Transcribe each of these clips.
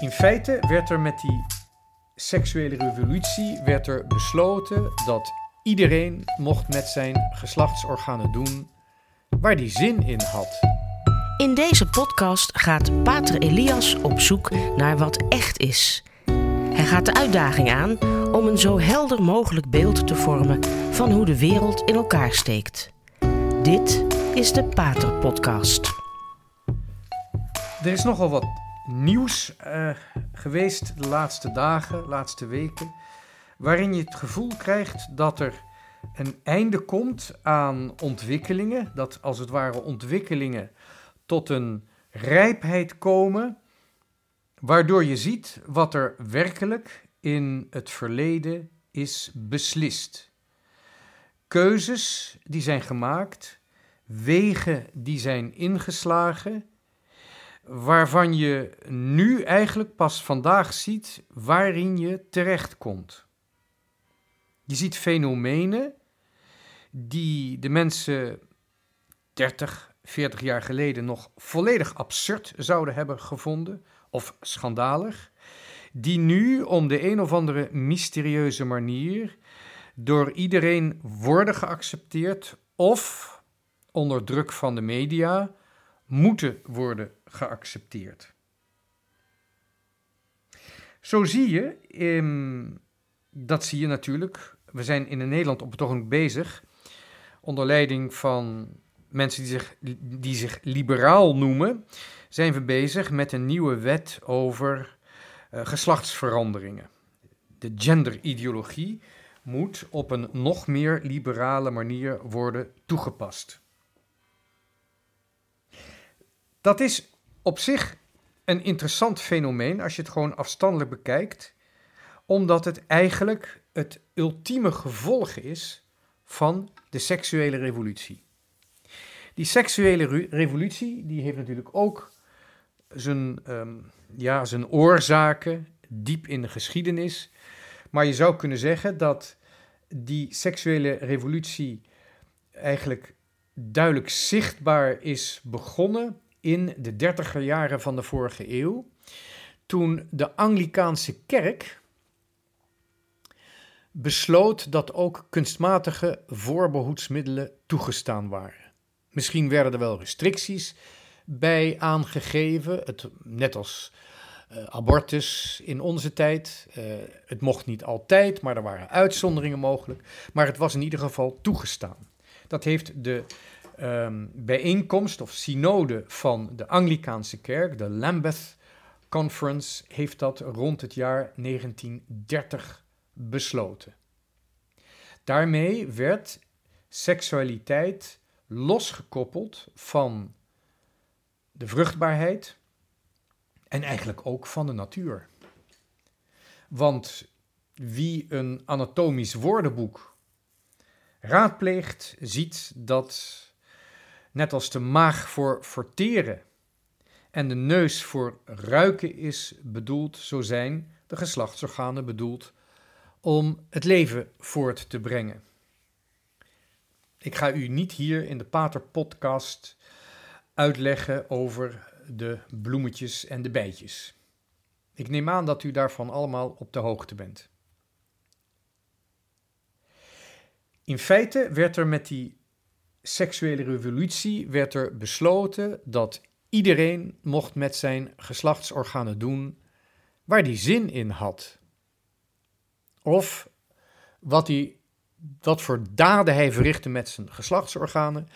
In feite werd er met die seksuele revolutie werd er besloten dat iedereen mocht met zijn geslachtsorganen doen waar die zin in had. In deze podcast gaat Pater Elias op zoek naar wat echt is. Hij gaat de uitdaging aan om een zo helder mogelijk beeld te vormen van hoe de wereld in elkaar steekt. Dit is de Pater Podcast. Er is nogal wat nieuws uh, geweest de laatste dagen, laatste weken, waarin je het gevoel krijgt dat er een einde komt aan ontwikkelingen, dat als het ware ontwikkelingen tot een rijpheid komen, waardoor je ziet wat er werkelijk in het verleden is beslist. Keuzes die zijn gemaakt, wegen die zijn ingeslagen, waarvan je nu eigenlijk pas vandaag ziet waarin je terechtkomt. Je ziet fenomenen die de mensen 30, 40 jaar geleden nog volledig absurd zouden hebben gevonden of schandalig, die nu om de een of andere mysterieuze manier door iedereen worden geaccepteerd of onder druk van de media moeten worden geaccepteerd. Zo zie je, dat zie je natuurlijk, we zijn in Nederland op het ogenblik bezig, onder leiding van mensen die zich, die zich liberaal noemen, zijn we bezig met een nieuwe wet over uh, geslachtsveranderingen. De genderideologie moet op een nog meer liberale manier worden toegepast. Dat is op zich een interessant fenomeen als je het gewoon afstandelijk bekijkt, omdat het eigenlijk het ultieme gevolg is van de seksuele revolutie. Die seksuele revolutie die heeft natuurlijk ook zijn, um, ja, zijn oorzaken diep in de geschiedenis. Maar je zou kunnen zeggen dat die seksuele revolutie eigenlijk duidelijk zichtbaar is begonnen in de dertiger jaren van de vorige eeuw, toen de Anglikaanse kerk besloot dat ook kunstmatige voorbehoedsmiddelen toegestaan waren. Misschien werden er wel restricties bij aangegeven, het, net als uh, abortus in onze tijd. Uh, het mocht niet altijd, maar er waren uitzonderingen mogelijk. Maar het was in ieder geval toegestaan. Dat heeft de um, bijeenkomst of synode van de Anglikaanse kerk, de Lambeth Conference, heeft dat rond het jaar 1930 besloten. Daarmee werd seksualiteit losgekoppeld van de vruchtbaarheid en eigenlijk ook van de natuur. Want wie een anatomisch woordenboek raadpleegt, ziet dat net als de maag voor verteren en de neus voor ruiken is bedoeld, zo zijn de geslachtsorganen bedoeld om het leven voort te brengen. Ik ga u niet hier in de Pater Podcast uitleggen over de bloemetjes en de bijtjes. Ik neem aan dat u daarvan allemaal op de hoogte bent. In feite werd er met die seksuele revolutie werd er besloten dat iedereen mocht met zijn geslachtsorganen doen waar die zin in had. Of wat, hij, wat voor daden hij verrichtte met zijn geslachtsorganen,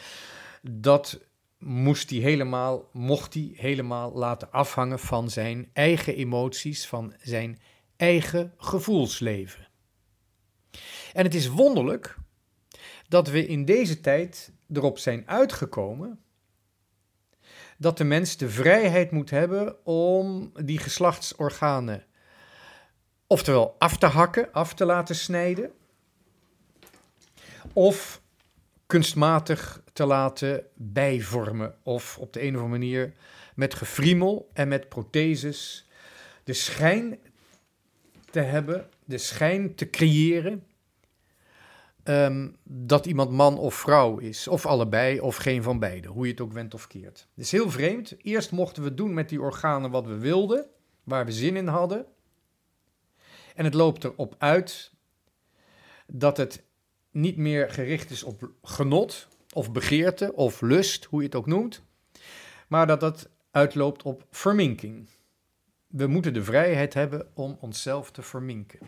dat moest hij helemaal, mocht hij helemaal laten afhangen van zijn eigen emoties, van zijn eigen gevoelsleven. En het is wonderlijk dat we in deze tijd erop zijn uitgekomen dat de mens de vrijheid moet hebben om die geslachtsorganen oftewel af te hakken, af te laten snijden, of kunstmatig te laten bijvormen, of op de een of andere manier met gefriemel en met protheses de schijn te hebben, de schijn te creëren Ehm, dat iemand man of vrouw is, of allebei, of geen van beide, hoe je het ook went of keert. Het is heel vreemd. Eerst mochten we doen met die organen wat we wilden, waar we zin in hadden. En het loopt erop uit dat het niet meer gericht is op genot of begeerte of lust, hoe je het ook noemt, maar dat het uitloopt op verminking. We moeten de vrijheid hebben om onszelf te verminken.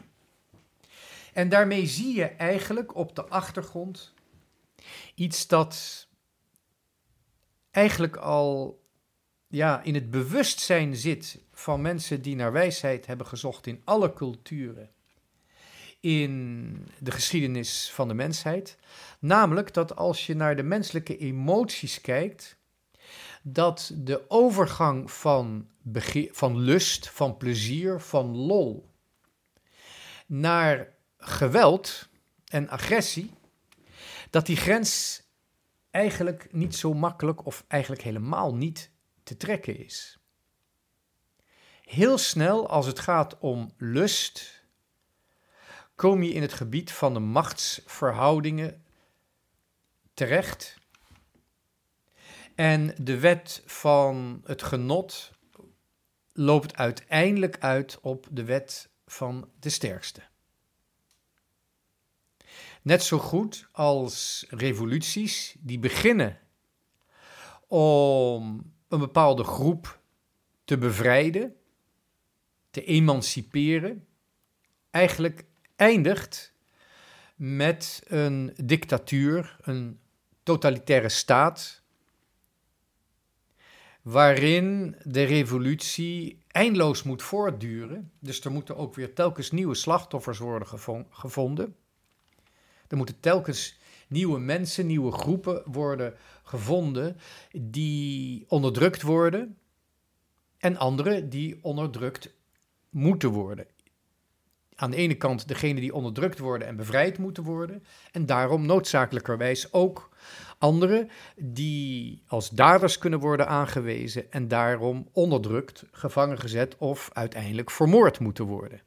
En daarmee zie je eigenlijk op de achtergrond iets dat eigenlijk al ja, in het bewustzijn zit van mensen die naar wijsheid hebben gezocht in alle culturen in de geschiedenis van de mensheid. Namelijk dat als je naar de menselijke emoties kijkt, dat de overgang van, van lust, van plezier, van lol naar geweld en agressie, dat die grens eigenlijk niet zo makkelijk of eigenlijk helemaal niet te trekken is. Heel snel als het gaat om lust, kom je in het gebied van de machtsverhoudingen terecht. En de wet van het genot loopt uiteindelijk uit op de wet van de sterkste. Net zo goed als revoluties die beginnen om een bepaalde groep te bevrijden, te emanciperen, eigenlijk eindigt met een dictatuur, een totalitaire staat, waarin de revolutie eindeloos moet voortduren. Dus er moeten ook weer telkens nieuwe slachtoffers worden gevonden. Er moeten telkens nieuwe mensen, nieuwe groepen worden gevonden die onderdrukt worden en andere die onderdrukt moeten worden. Aan de ene kant degene die onderdrukt worden en bevrijd moeten worden, en daarom noodzakelijkerwijs ook anderen die als daders kunnen worden aangewezen en daarom onderdrukt, gevangen gezet of uiteindelijk vermoord moeten worden.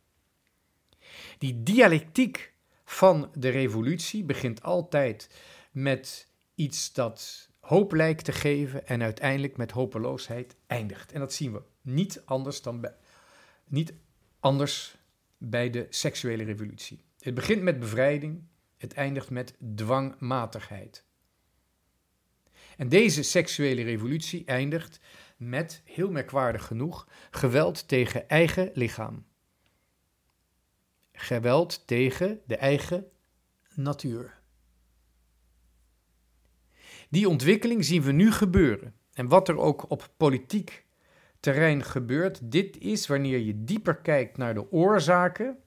Die dialectiek van de revolutie begint altijd met iets dat hoop lijkt te geven en uiteindelijk met hopeloosheid eindigt. En dat zien we niet anders dan niet anders bij de seksuele revolutie. Het begint met bevrijding, het eindigt met dwangmatigheid. En deze seksuele revolutie eindigt met, heel merkwaardig genoeg, geweld tegen eigen lichaam geweld tegen de eigen natuur. Die ontwikkeling zien we nu gebeuren. En wat er ook op politiek terrein gebeurt, dit is wanneer je dieper kijkt naar de oorzaken.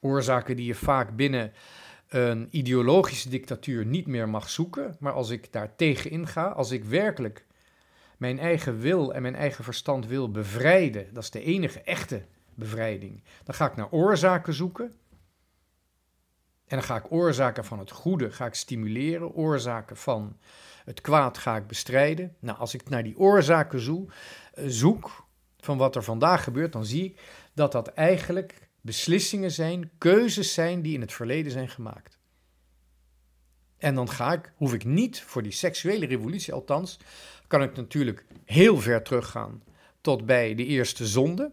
Oorzaken die je vaak binnen een ideologische dictatuur niet meer mag zoeken. Maar als ik daar tegenin ga, als ik werkelijk mijn eigen wil en mijn eigen verstand wil bevrijden, dat is de enige echte bevrijding. Dan ga ik naar oorzaken zoeken. En dan ga ik oorzaken van het goede ga ik stimuleren, oorzaken van het kwaad ga ik bestrijden. Nou, als ik naar die oorzaken zoek, eh, zoek van wat er vandaag gebeurt, dan zie ik dat dat eigenlijk beslissingen zijn, keuzes zijn die in het verleden zijn gemaakt. En dan ga ik, hoef ik niet voor die seksuele revolutie althans, kan ik natuurlijk heel ver teruggaan tot bij de eerste zonde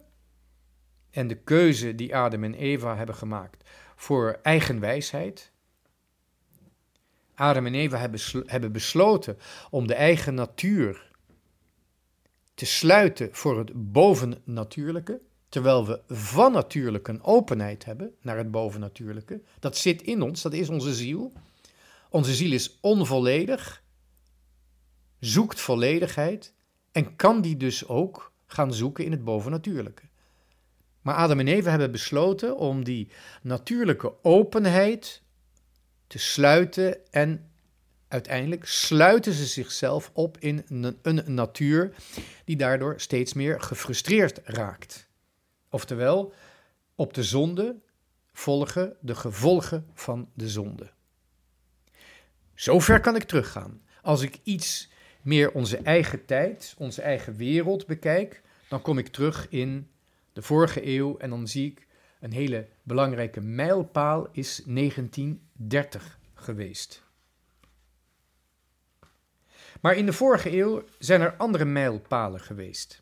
en de keuze die Adam en Eva hebben gemaakt voor eigen wijsheid. Adam en Eva hebben besloten om de eigen natuur te sluiten voor het bovennatuurlijke, terwijl we van natuurlijk een openheid hebben naar het bovennatuurlijke. Dat zit in ons, dat is onze ziel. Onze ziel is onvolledig, zoekt volledigheid en kan die dus ook gaan zoeken in het bovennatuurlijke. Maar Adam en Eva hebben besloten om die natuurlijke openheid te sluiten en uiteindelijk sluiten ze zichzelf op in een, natuur die daardoor steeds meer gefrustreerd raakt. Oftewel, op de zonde volgen de gevolgen van de zonde. Zover kan ik teruggaan. Als ik iets meer onze eigen tijd, onze eigen wereld bekijk, dan kom ik terug in de vorige eeuw en dan zie ik een hele belangrijke mijlpaal is 1930 geweest. Maar in de vorige eeuw zijn er andere mijlpalen geweest.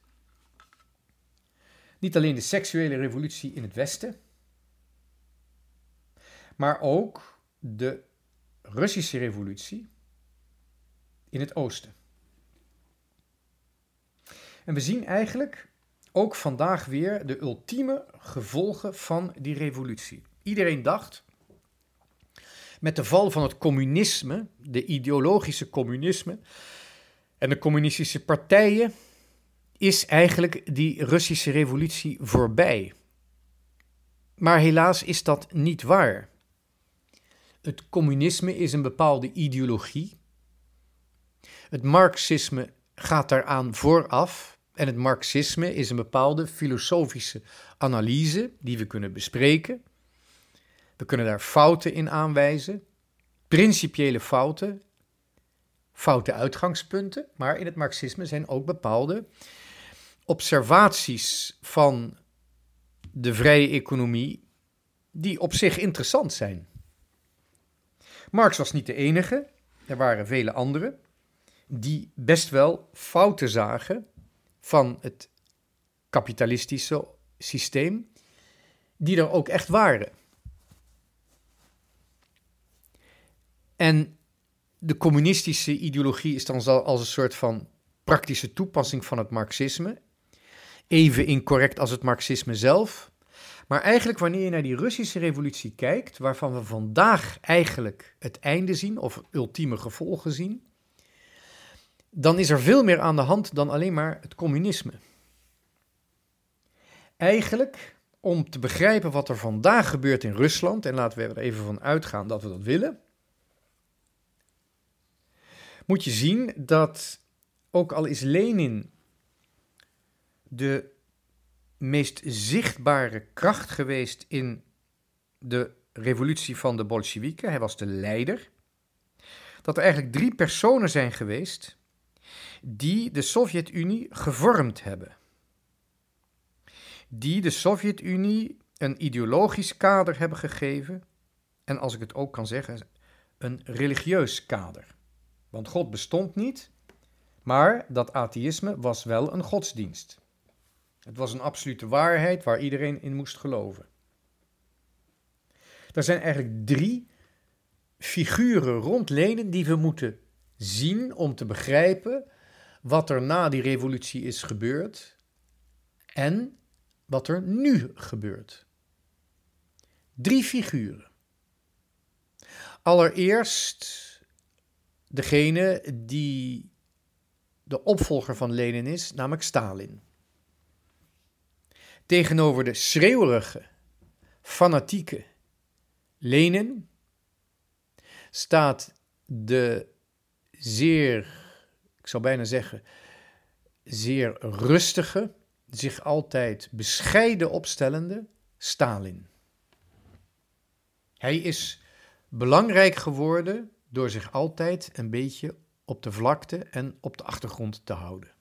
Niet alleen de seksuele revolutie in het Westen, maar ook de Russische revolutie in het Oosten. En we zien eigenlijk ook vandaag weer de ultieme gevolgen van die revolutie. Iedereen dacht, met de val van het communisme, de ideologische communisme en de communistische partijen, is eigenlijk die Russische revolutie voorbij. Maar helaas is dat niet waar. Het communisme is een bepaalde ideologie. Het marxisme gaat daaraan vooraf. En het marxisme is een bepaalde filosofische analyse die we kunnen bespreken. We kunnen daar fouten in aanwijzen, principiële fouten, foute uitgangspunten, maar in het marxisme zijn ook bepaalde observaties van de vrije economie die op zich interessant zijn. Marx was niet de enige, er waren vele anderen die best wel fouten zagen van het kapitalistische systeem, die er ook echt waren. En de communistische ideologie is dan als een soort van praktische toepassing van het marxisme. Even incorrect als het marxisme zelf. Maar eigenlijk wanneer je naar die Russische revolutie kijkt, waarvan we vandaag eigenlijk het einde zien of ultieme gevolgen zien, dan is er veel meer aan de hand dan alleen maar het communisme. Eigenlijk, om te begrijpen wat er vandaag gebeurt in Rusland, en laten we er even van uitgaan dat we dat willen, moet je zien dat, ook al is Lenin de meest zichtbare kracht geweest in de revolutie van de Bolsjewieken, hij was de leider, dat er eigenlijk drie personen zijn geweest die de Sovjet-Unie gevormd hebben. Die de Sovjet-Unie een ideologisch kader hebben gegeven en als ik het ook kan zeggen, een religieus kader. Want God bestond niet, maar dat atheïsme was wel een godsdienst. Het was een absolute waarheid waar iedereen in moest geloven. Er zijn eigenlijk drie figuren rond Lenin die we moeten zien om te begrijpen wat er na die revolutie is gebeurd en wat er nu gebeurt. Drie figuren. Allereerst degene die de opvolger van Lenin is, namelijk Stalin. Tegenover de schreeuwerige, fanatieke Lenin staat de zeer, ik zou bijna zeggen, zeer rustige, zich altijd bescheiden opstellende Stalin. Hij is belangrijk geworden door zich altijd een beetje op de vlakte en op de achtergrond te houden.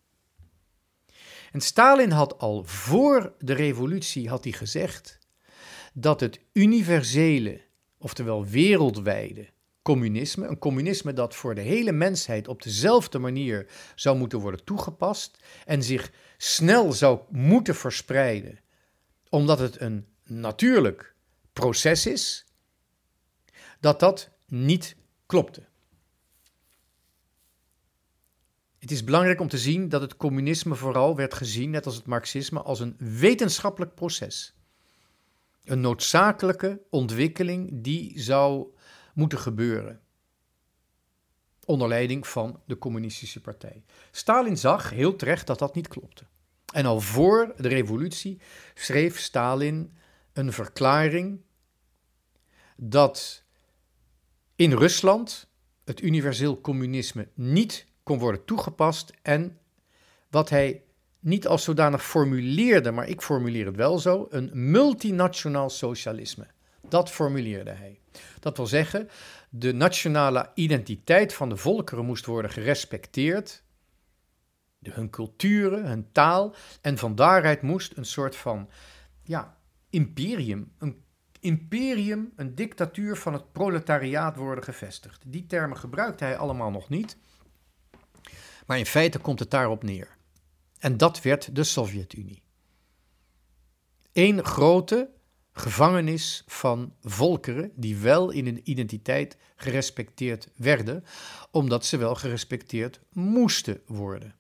En Stalin had al voor de revolutie had hij gezegd dat het universele, oftewel wereldwijde communisme, een communisme dat voor de hele mensheid op dezelfde manier zou moeten worden toegepast en zich snel zou moeten verspreiden, omdat het een natuurlijk proces is, dat dat niet klopte. Het is belangrijk om te zien dat het communisme vooral werd gezien, net als het marxisme, als een wetenschappelijk proces. Een noodzakelijke ontwikkeling die zou moeten gebeuren. Onder leiding van de Communistische Partij. Stalin zag heel terecht dat dat niet klopte. En al voor de revolutie schreef Stalin een verklaring dat in Rusland het universeel communisme niet kon worden toegepast en wat hij niet als zodanig formuleerde, maar ik formuleer het wel zo, een multinationaal socialisme. Dat formuleerde hij. Dat wil zeggen, de nationale identiteit van de volkeren moest worden gerespecteerd, hun culturen, hun taal, en van daaruit moest een soort van ja, imperium, een imperium, een dictatuur van het proletariaat worden gevestigd. Die termen gebruikte hij allemaal nog niet, maar in feite komt het daarop neer. En dat werd de Sovjet-Unie. Eén grote gevangenis van volkeren die wel in hun identiteit gerespecteerd werden, omdat ze wel gerespecteerd moesten worden.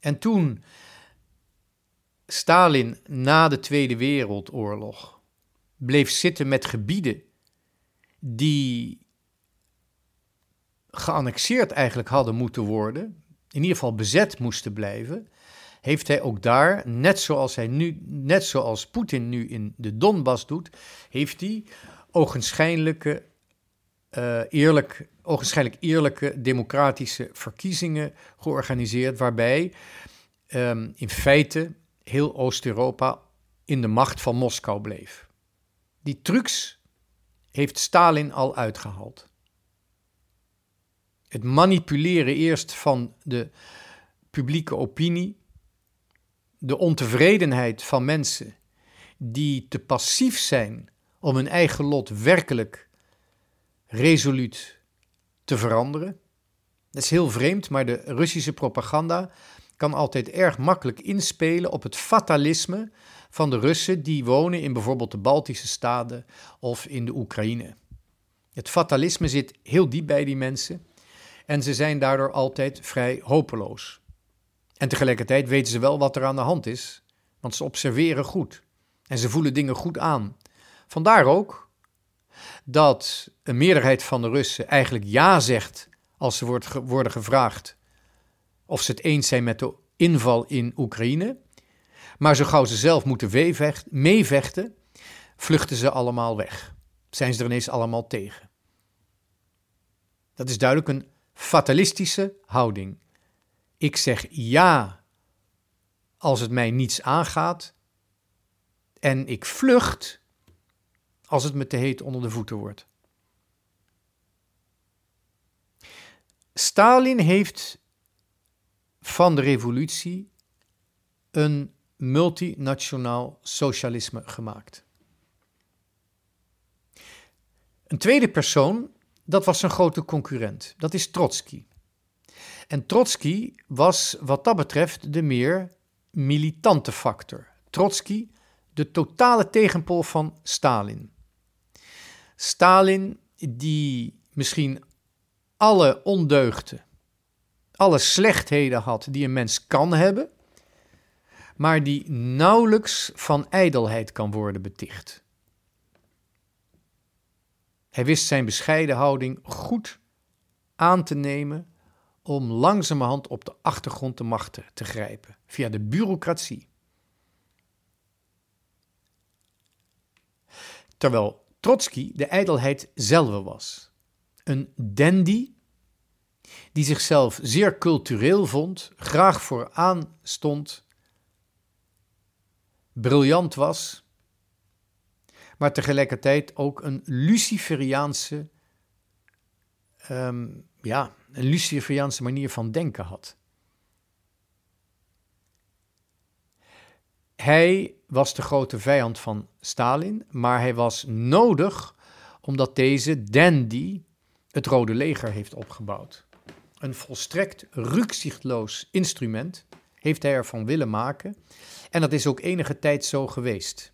En toen Stalin na de Tweede Wereldoorlog bleef zitten met gebieden die geannexeerd eigenlijk hadden moeten worden, in ieder geval bezet moesten blijven, heeft hij ook daar, net zoals, hij nu, net zoals Poetin nu in de Donbass doet, heeft hij ogenschijnlijke, uh, eerlijk, ogenschijnlijk eerlijke democratische verkiezingen georganiseerd, waarbij um, in feite heel Oost-Europa in de macht van Moskou bleef. Die trucs heeft Stalin al uitgehaald. Het manipuleren eerst van de publieke opinie, de ontevredenheid van mensen die te passief zijn om hun eigen lot werkelijk resoluut te veranderen. Dat is heel vreemd, maar de Russische propaganda kan altijd erg makkelijk inspelen op het fatalisme van de Russen die wonen in bijvoorbeeld de Baltische staten of in de Oekraïne. Het fatalisme zit heel diep bij die mensen en ze zijn daardoor altijd vrij hopeloos. En tegelijkertijd weten ze wel wat er aan de hand is, want ze observeren goed en ze voelen dingen goed aan. Vandaar ook dat een meerderheid van de Russen eigenlijk ja zegt als ze worden gevraagd of ze het eens zijn met de inval in Oekraïne. Maar zo gauw ze zelf moeten meevechten, vluchten ze allemaal weg. Zijn ze er ineens allemaal tegen. Dat is duidelijk een fatalistische houding. Ik zeg ja als het mij niets aangaat en ik vlucht als het me te heet onder de voeten wordt. Stalin heeft van de revolutie een multinationaal socialisme gemaakt. Een tweede persoon, dat was zijn grote concurrent, dat is Trotsky. En Trotsky was wat dat betreft de meer militante factor. Trotsky, de totale tegenpol van Stalin. Stalin, die misschien alle ondeugden alle slechtheden had die een mens kan hebben, maar die nauwelijks van ijdelheid kan worden beticht. Hij wist zijn bescheiden houding goed aan te nemen om langzamerhand op de achtergrond de macht te grijpen, via de bureaucratie. Terwijl Trotsky de ijdelheid zelf was. Een dandy die zichzelf zeer cultureel vond, graag vooraan stond, briljant was, maar tegelijkertijd ook een Luciferiaanse, um, ja, een Luciferiaanse manier van denken had. Hij was de grote vijand van Stalin, maar hij was nodig omdat deze dandy het Rode Leger heeft opgebouwd een volstrekt rukzichtloos instrument heeft hij ervan willen maken. En dat is ook enige tijd zo geweest.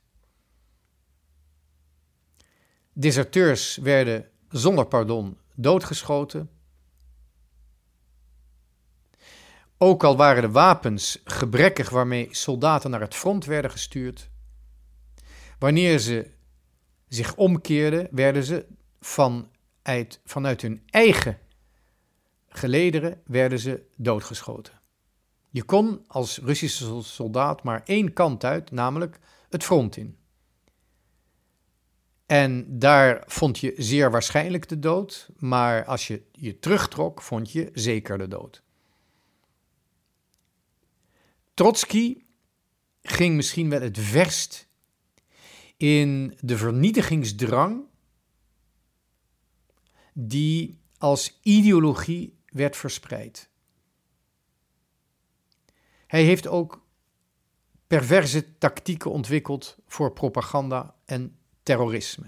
Deserteurs werden zonder pardon doodgeschoten. Ook al waren de wapens gebrekkig waarmee soldaten naar het front werden gestuurd. Wanneer ze zich omkeerden, werden ze vanuit, vanuit hun eigen gelederen werden ze doodgeschoten. Je kon als Russische soldaat maar één kant uit, namelijk het front in. En daar vond je zeer waarschijnlijk de dood, maar als je je terugtrok, vond je zeker de dood. Trotsky ging misschien wel het verst in de vernietigingsdrang die als ideologie werd verspreid. Hij heeft ook perverse tactieken ontwikkeld voor propaganda en terrorisme.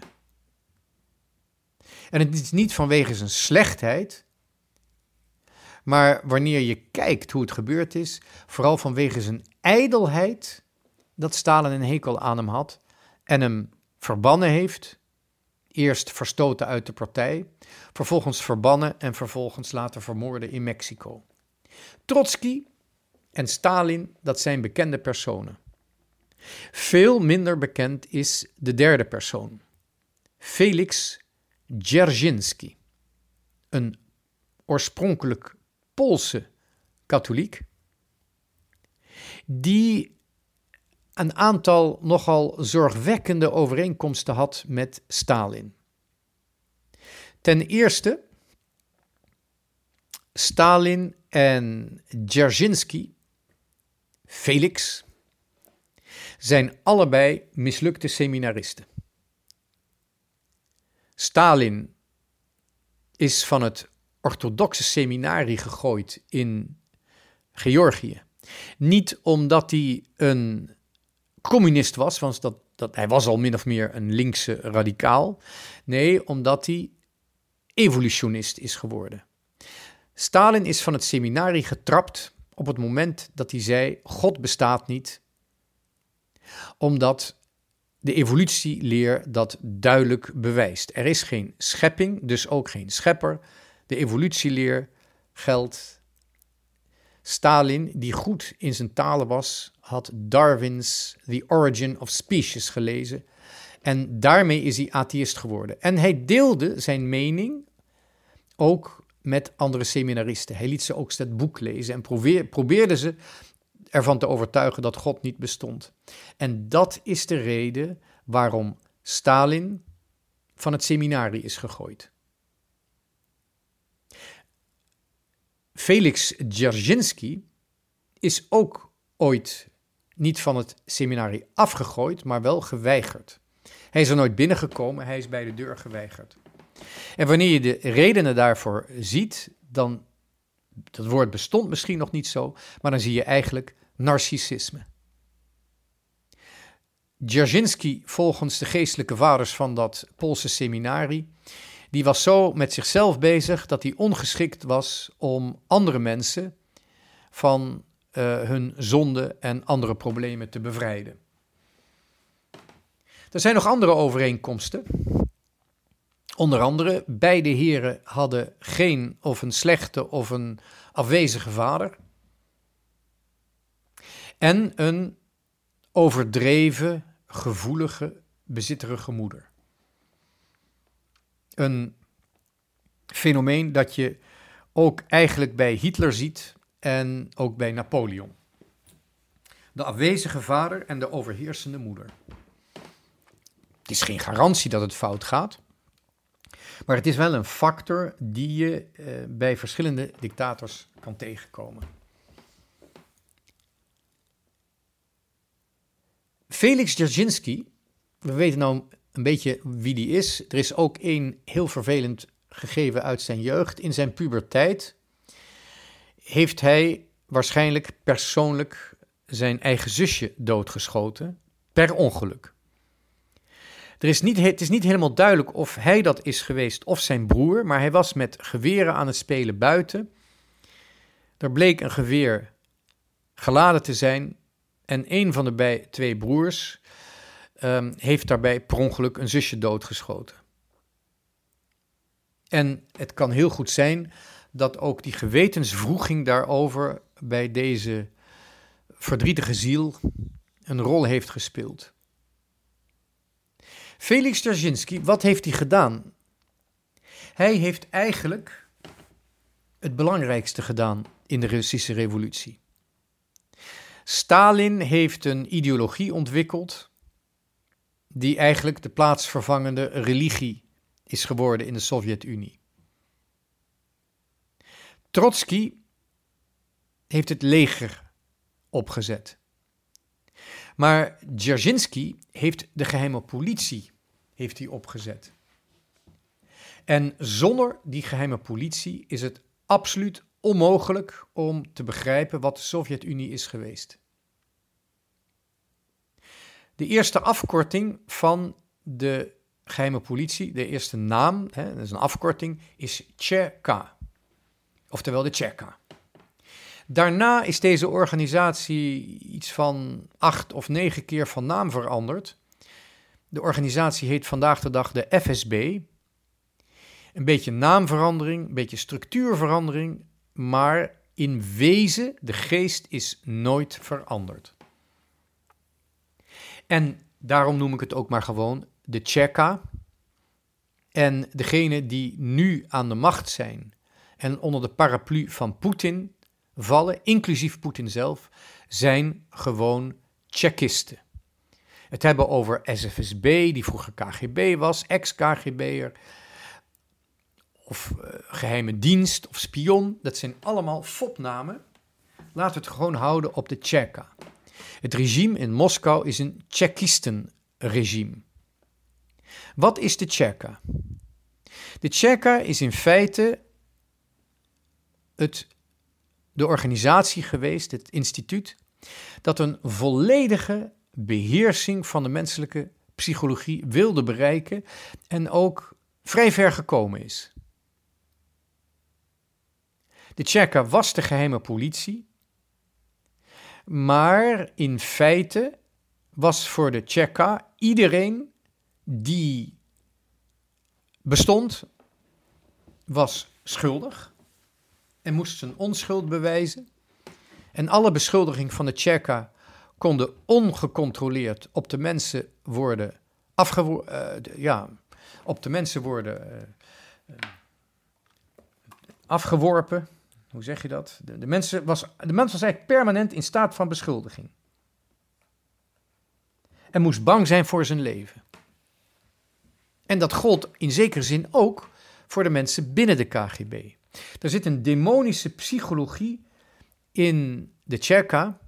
En het is niet vanwege zijn slechtheid, maar wanneer je kijkt hoe het gebeurd is, vooral vanwege zijn ijdelheid dat Stalin een hekel aan hem had en hem verbannen heeft. Eerst verstoten uit de partij, vervolgens verbannen en vervolgens laten vermoorden in Mexico. Trotsky en Stalin, dat zijn bekende personen. Veel minder bekend is de derde persoon, Felix Dzerzhinsky, een oorspronkelijk Poolse katholiek, die een aantal nogal zorgwekkende overeenkomsten had met Stalin. Ten eerste, Stalin en Dzerzhinsky, Felix, zijn allebei mislukte seminaristen. Stalin is van het orthodoxe seminarie gegooid in Georgië. Niet omdat hij een communist was, want dat, dat, hij was al min of meer een linkse radicaal. Nee, omdat hij evolutionist is geworden. Stalin is van het seminarie getrapt op het moment dat hij zei: God bestaat niet, omdat de evolutieleer dat duidelijk bewijst. Er is geen schepping, dus ook geen schepper. De evolutieleer geldt. Stalin, die goed in zijn talen was, had Darwin's The Origin of Species gelezen. En daarmee is hij atheïst geworden. En hij deelde zijn mening ook met andere seminaristen. Hij liet ze ook het boek lezen en probeerde ze ervan te overtuigen dat God niet bestond. En dat is de reden waarom Stalin van het seminarie is gegooid. Felix Dzerzhinsky is ook ooit niet van het seminarie afgegooid, maar wel geweigerd. Hij is er nooit binnengekomen, hij is bij de deur geweigerd. En wanneer je de redenen daarvoor ziet, dan, dat woord bestond misschien nog niet zo, maar dan zie je eigenlijk narcissisme. Dzerzhinsky, volgens de geestelijke vaders van dat Poolse seminarie, die was zo met zichzelf bezig dat hij ongeschikt was om andere mensen van uh, hun zonde en andere problemen te bevrijden. Er zijn nog andere overeenkomsten. Onder andere, beide heren hadden geen of een slechte of een afwezige vader. En een overdreven, gevoelige, bezitterige moeder. Een fenomeen dat je ook eigenlijk bij Hitler ziet en ook bij Napoleon. De afwezige vader en de overheersende moeder. Het is geen garantie dat het fout gaat, maar het is wel een factor die je eh, bij verschillende dictators kan tegenkomen. Felix Dzerzhinsky, we weten nou een beetje wie die is. Er is ook één heel vervelend gegeven uit zijn jeugd. In zijn puberteit heeft hij waarschijnlijk persoonlijk zijn eigen zusje doodgeschoten, per ongeluk. Er is niet, het is niet helemaal duidelijk of hij dat is geweest of zijn broer, maar hij was met geweren aan het spelen buiten. Er bleek een geweer geladen te zijn en een van de bij, twee broers um, heeft daarbij per ongeluk een zusje doodgeschoten. En het kan heel goed zijn dat ook die gewetensvroeging daarover bij deze verdrietige ziel een rol heeft gespeeld. Felix Dzerzhinsky, wat heeft hij gedaan? Hij heeft eigenlijk het belangrijkste gedaan in de Russische revolutie. Stalin heeft een ideologie ontwikkeld die eigenlijk de plaatsvervangende religie is geworden in de Sovjet-Unie. Trotsky heeft het leger opgezet. Maar Dzerzhinsky heeft de geheime politie heeft hij opgezet. En zonder die geheime politie is het absoluut onmogelijk om te begrijpen wat de Sovjet-Unie is geweest. De eerste afkorting van de geheime politie, de eerste naam, hè, dat is een afkorting, is Tcheka. Oftewel de Tcheka. Daarna is deze organisatie iets van acht of negen keer van naam veranderd. De organisatie heet vandaag de dag de FSB. Een beetje naamverandering, een beetje structuurverandering, maar in wezen, de geest is nooit veranderd. En daarom noem ik het ook maar gewoon de Cheka. En degene die nu aan de macht zijn en onder de paraplu van Poetin vallen, inclusief Poetin zelf, zijn gewoon Tsjechisten. Het hebben over SFSB, die vroeger KGB was, ex-KGB'er, of uh, geheime dienst of spion. Dat zijn allemaal fopnamen. Laten we het gewoon houden op de Tsjeka. Het regime in Moskou is een Tsjechisten-regime. Wat is de Tsjeka? De Tsjeka is in feite het, de organisatie geweest, het instituut, dat een volledige beheersing van de menselijke psychologie wilde bereiken en ook vrij ver gekomen is. De Tsjeka was de geheime politie, maar in feite was voor de Tsjeka iedereen die bestond, was schuldig en moest zijn onschuld bewijzen. En alle beschuldigingen van de Tsjeka konden ongecontroleerd op de mensen worden afgeworpen. Uh, ja, op de mensen worden uh, uh, afgeworpen. Hoe zeg je dat? De, mensen was, de mens was eigenlijk permanent in staat van beschuldiging. En moest bang zijn voor zijn leven. En dat gold in zekere zin ook voor de mensen binnen de KGB. Er zit een demonische psychologie in de Tsjeka,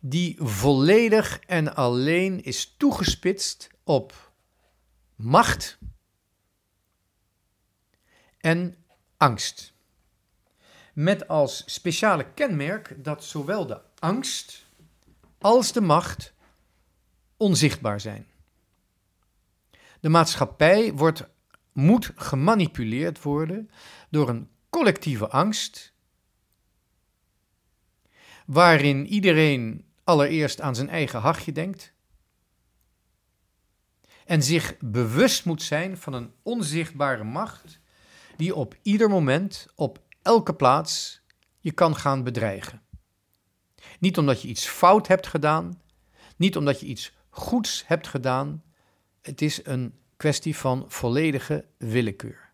die volledig en alleen is toegespitst op macht en angst. Met als speciale kenmerk dat zowel de angst als de macht onzichtbaar zijn. De maatschappij wordt, moet gemanipuleerd worden door een collectieve angst, waarin iedereen allereerst aan zijn eigen hachje denkt en zich bewust moet zijn van een onzichtbare macht die op ieder moment, op elke plaats, je kan gaan bedreigen. Niet omdat je iets fout hebt gedaan, niet omdat je iets goeds hebt gedaan, het is een kwestie van volledige willekeur.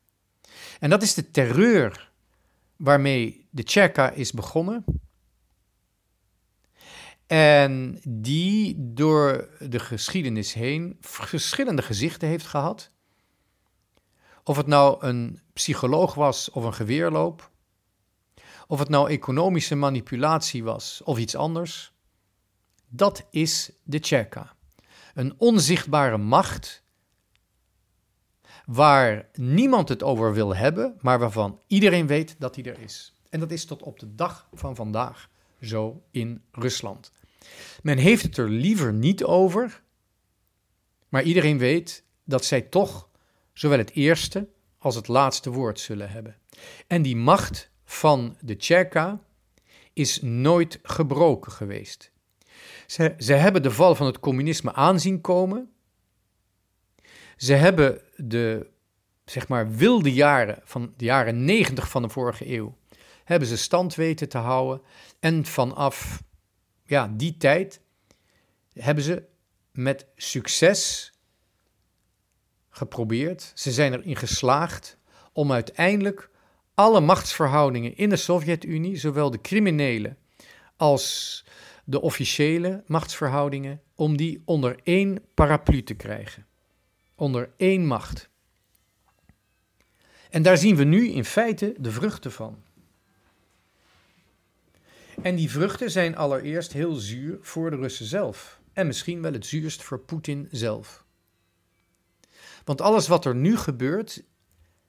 En dat is de terreur waarmee de Tsjeka is begonnen. En die door de geschiedenis heen verschillende gezichten heeft gehad. Of het nou een psycholoog was of een geweerloop. Of het nou economische manipulatie was of iets anders. Dat is de Tsjeka. Een onzichtbare macht waar niemand het over wil hebben, maar waarvan iedereen weet dat hij er is. En dat is tot op de dag van vandaag zo in Rusland. Men heeft het er liever niet over, maar iedereen weet dat zij toch zowel het eerste als het laatste woord zullen hebben. En die macht van de Tsjeka is nooit gebroken geweest. Ze, ze hebben de val van het communisme aanzien komen. Ze hebben de zeg maar wilde jaren van de jaren 90 van de vorige eeuw hebben ze stand weten te houden en vanaf ja, die tijd hebben ze met succes geprobeerd. Ze zijn erin geslaagd om uiteindelijk alle machtsverhoudingen in de Sovjet-Unie, zowel de criminele als de officiële machtsverhoudingen, om die onder één paraplu te krijgen. Onder één macht. En daar zien we nu in feite de vruchten van. En die vruchten zijn allereerst heel zuur voor de Russen zelf. En misschien wel het zuurst voor Poetin zelf. Want alles wat er nu gebeurt,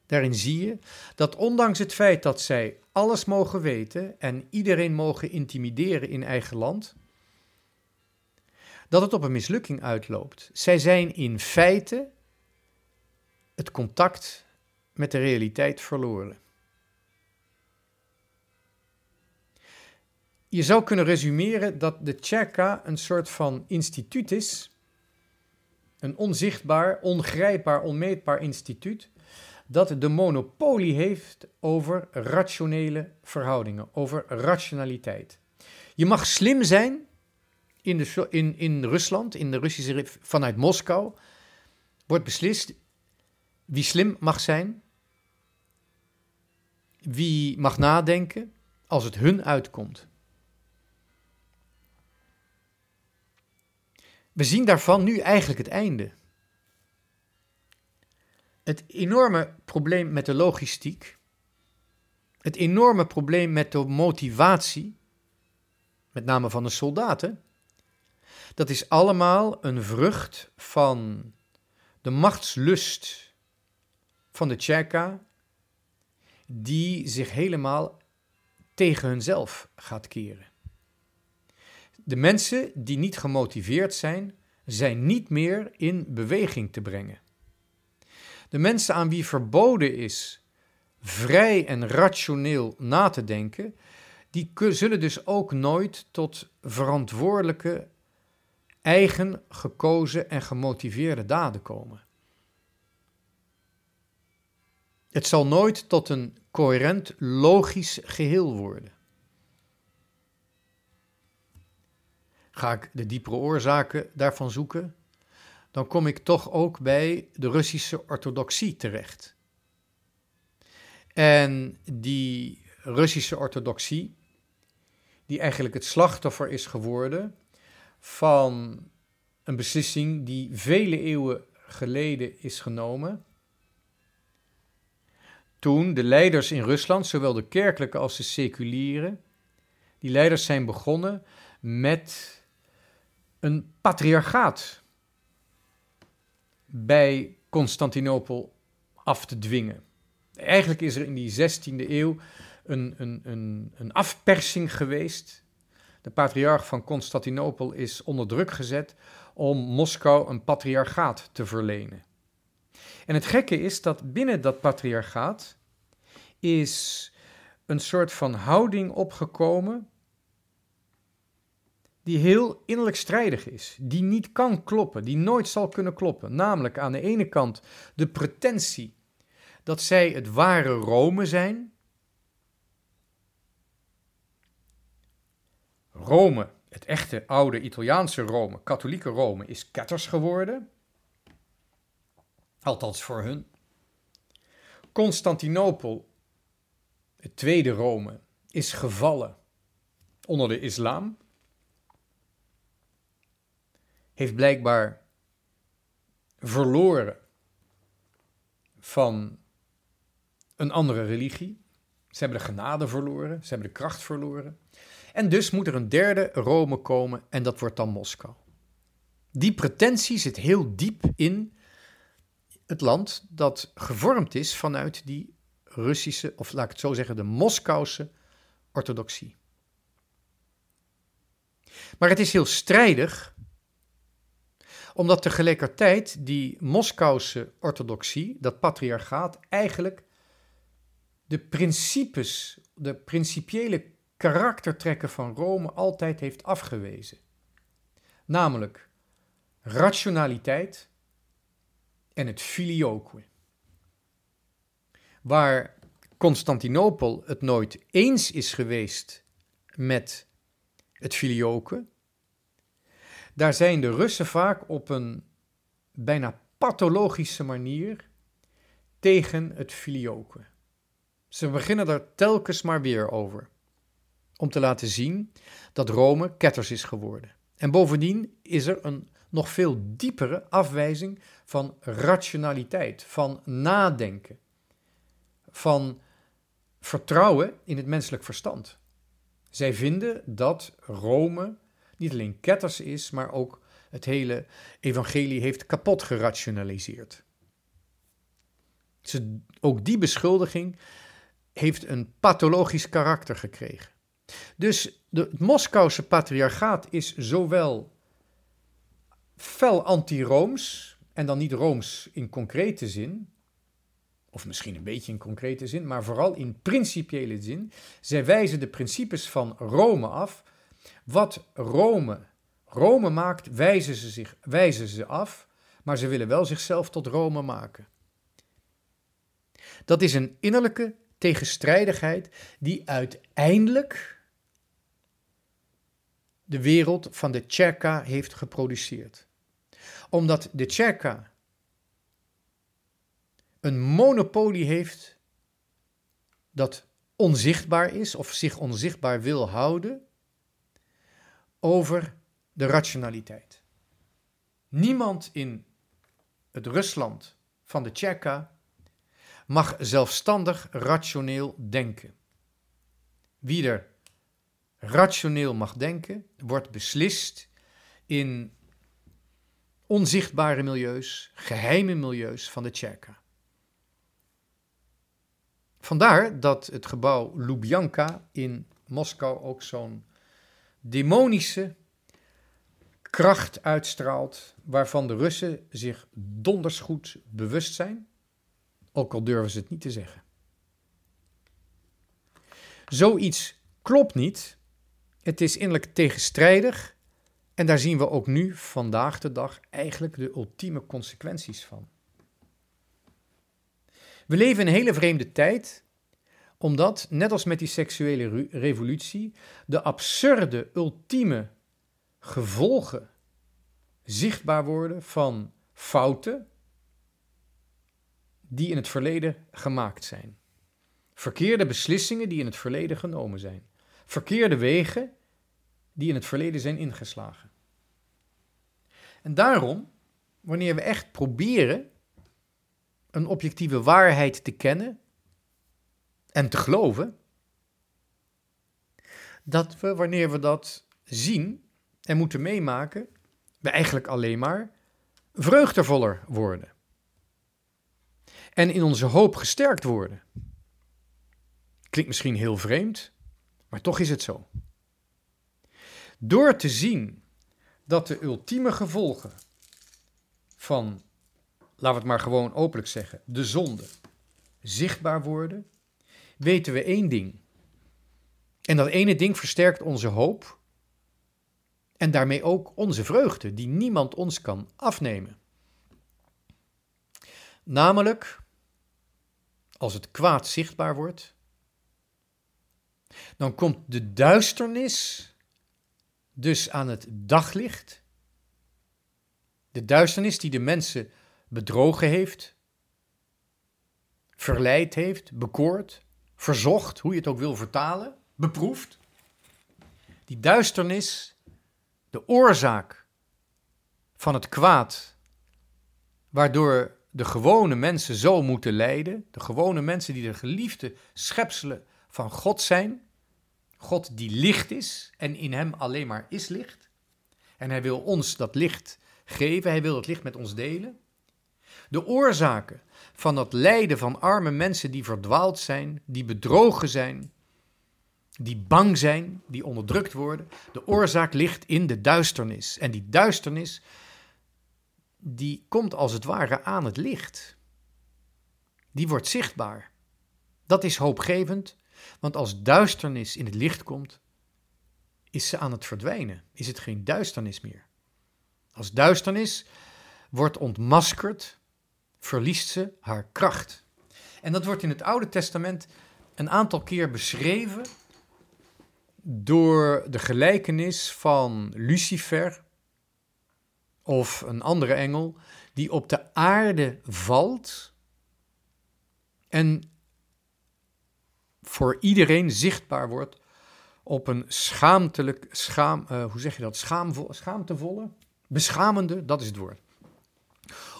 daarin zie je dat ondanks het feit dat zij alles mogen weten en iedereen mogen intimideren in eigen land, dat het op een mislukking uitloopt. Zij zijn in feite het contact met de realiteit verloren. je zou kunnen resumeren dat de Tjerka een soort van instituut is, een onzichtbaar, ongrijpbaar, onmeetbaar instituut, dat de monopolie heeft over rationele verhoudingen, over rationaliteit. Je mag slim zijn in, de, in, in Rusland, in de Russische, vanuit Moskou, wordt beslist wie slim mag zijn, wie mag nadenken als het hun uitkomt. We zien daarvan nu eigenlijk het einde. Het enorme probleem met de logistiek, het enorme probleem met de motivatie, met name van de soldaten, dat is allemaal een vrucht van de machtslust van de Tsjeka, die zich helemaal tegen hunzelf gaat keren. De mensen die niet gemotiveerd zijn, zijn niet meer in beweging te brengen. De mensen aan wie verboden is vrij en rationeel na te denken, die zullen dus ook nooit tot verantwoordelijke, eigen gekozen en gemotiveerde daden komen. Het zal nooit tot een coherent, logisch geheel worden. Ga ik de diepere oorzaken daarvan zoeken, dan kom ik toch ook bij de Russische orthodoxie terecht. En die Russische orthodoxie, die eigenlijk het slachtoffer is geworden van een beslissing die vele eeuwen geleden is genomen. Toen de leiders in Rusland, zowel de kerkelijke als de seculiere, die leiders zijn begonnen met een patriarchaat bij Constantinopel af te dwingen. Eigenlijk is er in die 16e eeuw een, een, een, een afpersing geweest. De patriarch van Constantinopel is onder druk gezet om Moskou een patriarchaat te verlenen. En het gekke is dat binnen dat patriarchaat is een soort van houding opgekomen die heel innerlijk strijdig is, die niet kan kloppen, die nooit zal kunnen kloppen. Namelijk aan de ene kant de pretentie dat zij het ware Rome zijn. Rome, het echte oude Italiaanse Rome, katholieke Rome, is ketters geworden. Althans voor hun. Constantinopel, het tweede Rome, is gevallen onder de islam heeft blijkbaar verloren van een andere religie. Ze hebben de genade verloren, ze hebben de kracht verloren. En dus moet er een derde Rome komen en dat wordt dan Moskou. Die pretentie zit heel diep in het land dat gevormd is vanuit die Russische, of laat ik het zo zeggen, de Moskouse orthodoxie. Maar het is heel strijdig omdat tegelijkertijd die Moskouse orthodoxie, dat patriarchaat, eigenlijk de principes, de principiële karaktertrekken van Rome altijd heeft afgewezen. Namelijk rationaliteit en het filioque. Waar Constantinopel het nooit eens is geweest met het filioque, daar zijn de Russen vaak op een bijna pathologische manier tegen het filioque. Ze beginnen er telkens maar weer over. Om te laten zien dat Rome ketters is geworden. En bovendien is er een nog veel diepere afwijzing van rationaliteit, van nadenken, van vertrouwen in het menselijk verstand. Zij vinden dat Rome niet alleen ketters is, maar ook het hele evangelie heeft kapot gerationaliseerd. Ook die beschuldiging heeft een pathologisch karakter gekregen. Dus de, het Moskouse patriarchaat is zowel fel anti-rooms, en dan niet rooms in concrete zin, of misschien een beetje in concrete zin, maar vooral in principiële zin. Zij wijzen de principes van Rome af. Wat Rome, Rome maakt, wijzen ze, zich, wijzen ze af, maar ze willen wel zichzelf tot Rome maken. Dat is een innerlijke tegenstrijdigheid die uiteindelijk de wereld van de Tjerka heeft geproduceerd. Omdat de Tjerka een monopolie heeft dat onzichtbaar is of zich onzichtbaar wil houden over de rationaliteit. Niemand in het Rusland van de Tjerka mag zelfstandig rationeel denken. Wie er rationeel mag denken, wordt beslist in onzichtbare milieus, geheime milieus van de Tjerka. Vandaar dat het gebouw Lubjanka in Moskou ook zo'n demonische kracht uitstraalt, waarvan de Russen zich donders goed bewust zijn, ook al durven ze het niet te zeggen. Zoiets klopt niet. Het is innerlijk tegenstrijdig en daar zien we ook nu, vandaag de dag, eigenlijk de ultieme consequenties van. We leven in een hele vreemde tijd, omdat, net als met die seksuele revolutie, de absurde, ultieme gevolgen zichtbaar worden van fouten die in het verleden gemaakt zijn. Verkeerde beslissingen die in het verleden genomen zijn. Verkeerde wegen die in het verleden zijn ingeslagen. En daarom, wanneer we echt proberen een objectieve waarheid te kennen en te geloven, dat we, wanneer we dat zien en moeten meemaken, we eigenlijk alleen maar vreugdevoller worden. En in onze hoop gesterkt worden. Klinkt misschien heel vreemd, maar toch is het zo. Door te zien dat de ultieme gevolgen van laten we het maar gewoon openlijk zeggen, de zonde zichtbaar worden, weten we één ding. En dat ene ding versterkt onze hoop en daarmee ook onze vreugde, die niemand ons kan afnemen. Namelijk, als het kwaad zichtbaar wordt, dan komt de duisternis dus aan het daglicht. De duisternis die de mensen bedrogen heeft, verleid heeft, bekoord, verzocht, hoe je het ook wil vertalen, beproefd. Die duisternis, de oorzaak van het kwaad, waardoor de gewone mensen zo moeten lijden, de gewone mensen die de geliefde schepselen van God zijn, God die licht is en in hem alleen maar is licht. En hij wil ons dat licht geven, hij wil het licht met ons delen. De oorzaken van dat lijden van arme mensen die verdwaald zijn, die bedrogen zijn, die bang zijn, die onderdrukt worden. De oorzaak ligt in de duisternis. En die duisternis, die komt als het ware aan het licht. Die wordt zichtbaar. Dat is hoopgevend, want als duisternis in het licht komt, is ze aan het verdwijnen. Is het geen duisternis meer. Als duisternis wordt ontmaskerd, verliest ze haar kracht. En dat wordt in het Oude Testament een aantal keer beschreven door de gelijkenis van Lucifer of een andere engel die op de aarde valt en voor iedereen zichtbaar wordt op een schaamtelijk, schaam, uh, hoe zeg je dat, Schaamvo, schaamtevolle, beschamende, dat is het woord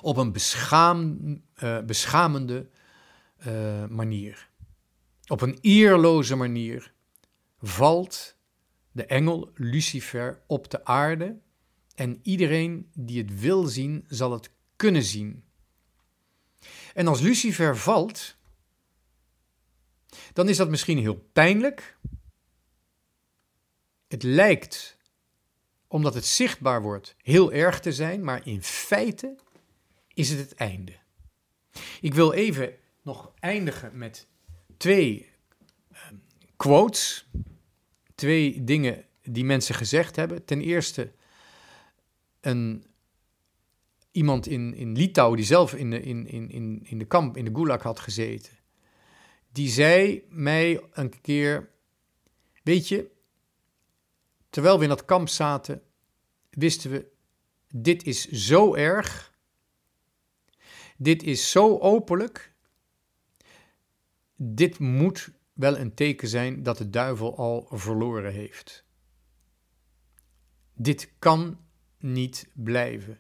op een beschaam, uh, beschamende uh, manier. Op een eerloze manier valt de engel Lucifer op de aarde en iedereen die het wil zien, zal het kunnen zien. En als Lucifer valt, dan is dat misschien heel pijnlijk. Het lijkt, omdat het zichtbaar wordt, heel erg te zijn, maar in feite is het het einde. Ik wil even nog eindigen met twee ehm, quotes. Twee dingen die mensen gezegd hebben. Ten eerste een, iemand in, in Litouwen die zelf in de, in, in, in, in de kamp, in de gulag had gezeten. Die zei mij een keer, weet je, terwijl we in dat kamp zaten, wisten we, dit is zo erg, dit is zo openlijk, dit moet wel een teken zijn dat de duivel al verloren heeft. Dit kan niet blijven.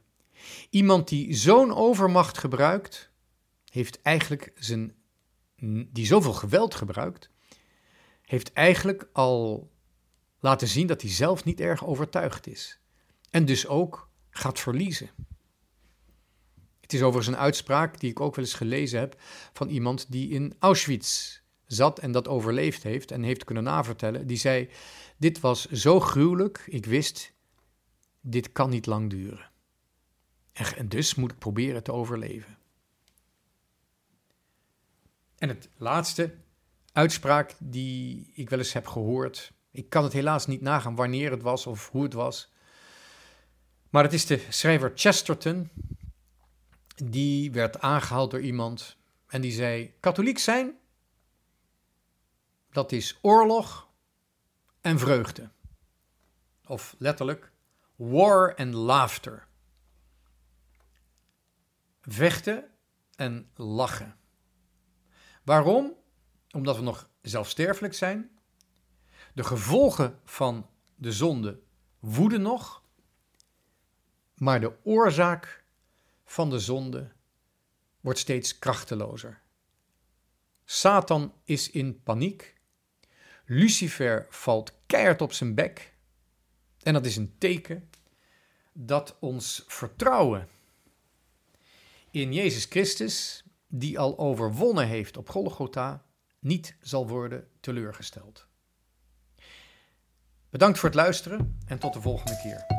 Iemand die zo'n overmacht gebruikt, heeft eigenlijk zijn, die zoveel geweld gebruikt, heeft eigenlijk al laten zien dat hij zelf niet erg overtuigd is. En dus ook gaat verliezen. Het is overigens een uitspraak die ik ook wel eens gelezen heb van iemand die in Auschwitz zat en dat overleefd heeft en heeft kunnen navertellen. Die zei: Dit was zo gruwelijk, ik wist, dit kan niet lang duren. En dus moet ik proberen te overleven. En het laatste uitspraak die ik wel eens heb gehoord. Ik kan het helaas niet nagaan wanneer het was of hoe het was. Maar het is de schrijver Chesterton. Die werd aangehaald door iemand en die zei: Katholiek zijn, dat is oorlog en vreugde. Of letterlijk, war and laughter. Vechten en lachen. Waarom? Omdat we nog zelfsterfelijk zijn. De gevolgen van de zonde woeden nog. Maar de oorzaak van de zonde wordt steeds krachtelozer. Satan is in paniek. Lucifer valt keihard op zijn bek. En dat is een teken dat ons vertrouwen in Jezus Christus, die al overwonnen heeft op Golgotha, niet zal worden teleurgesteld. Bedankt voor het luisteren en tot de volgende keer.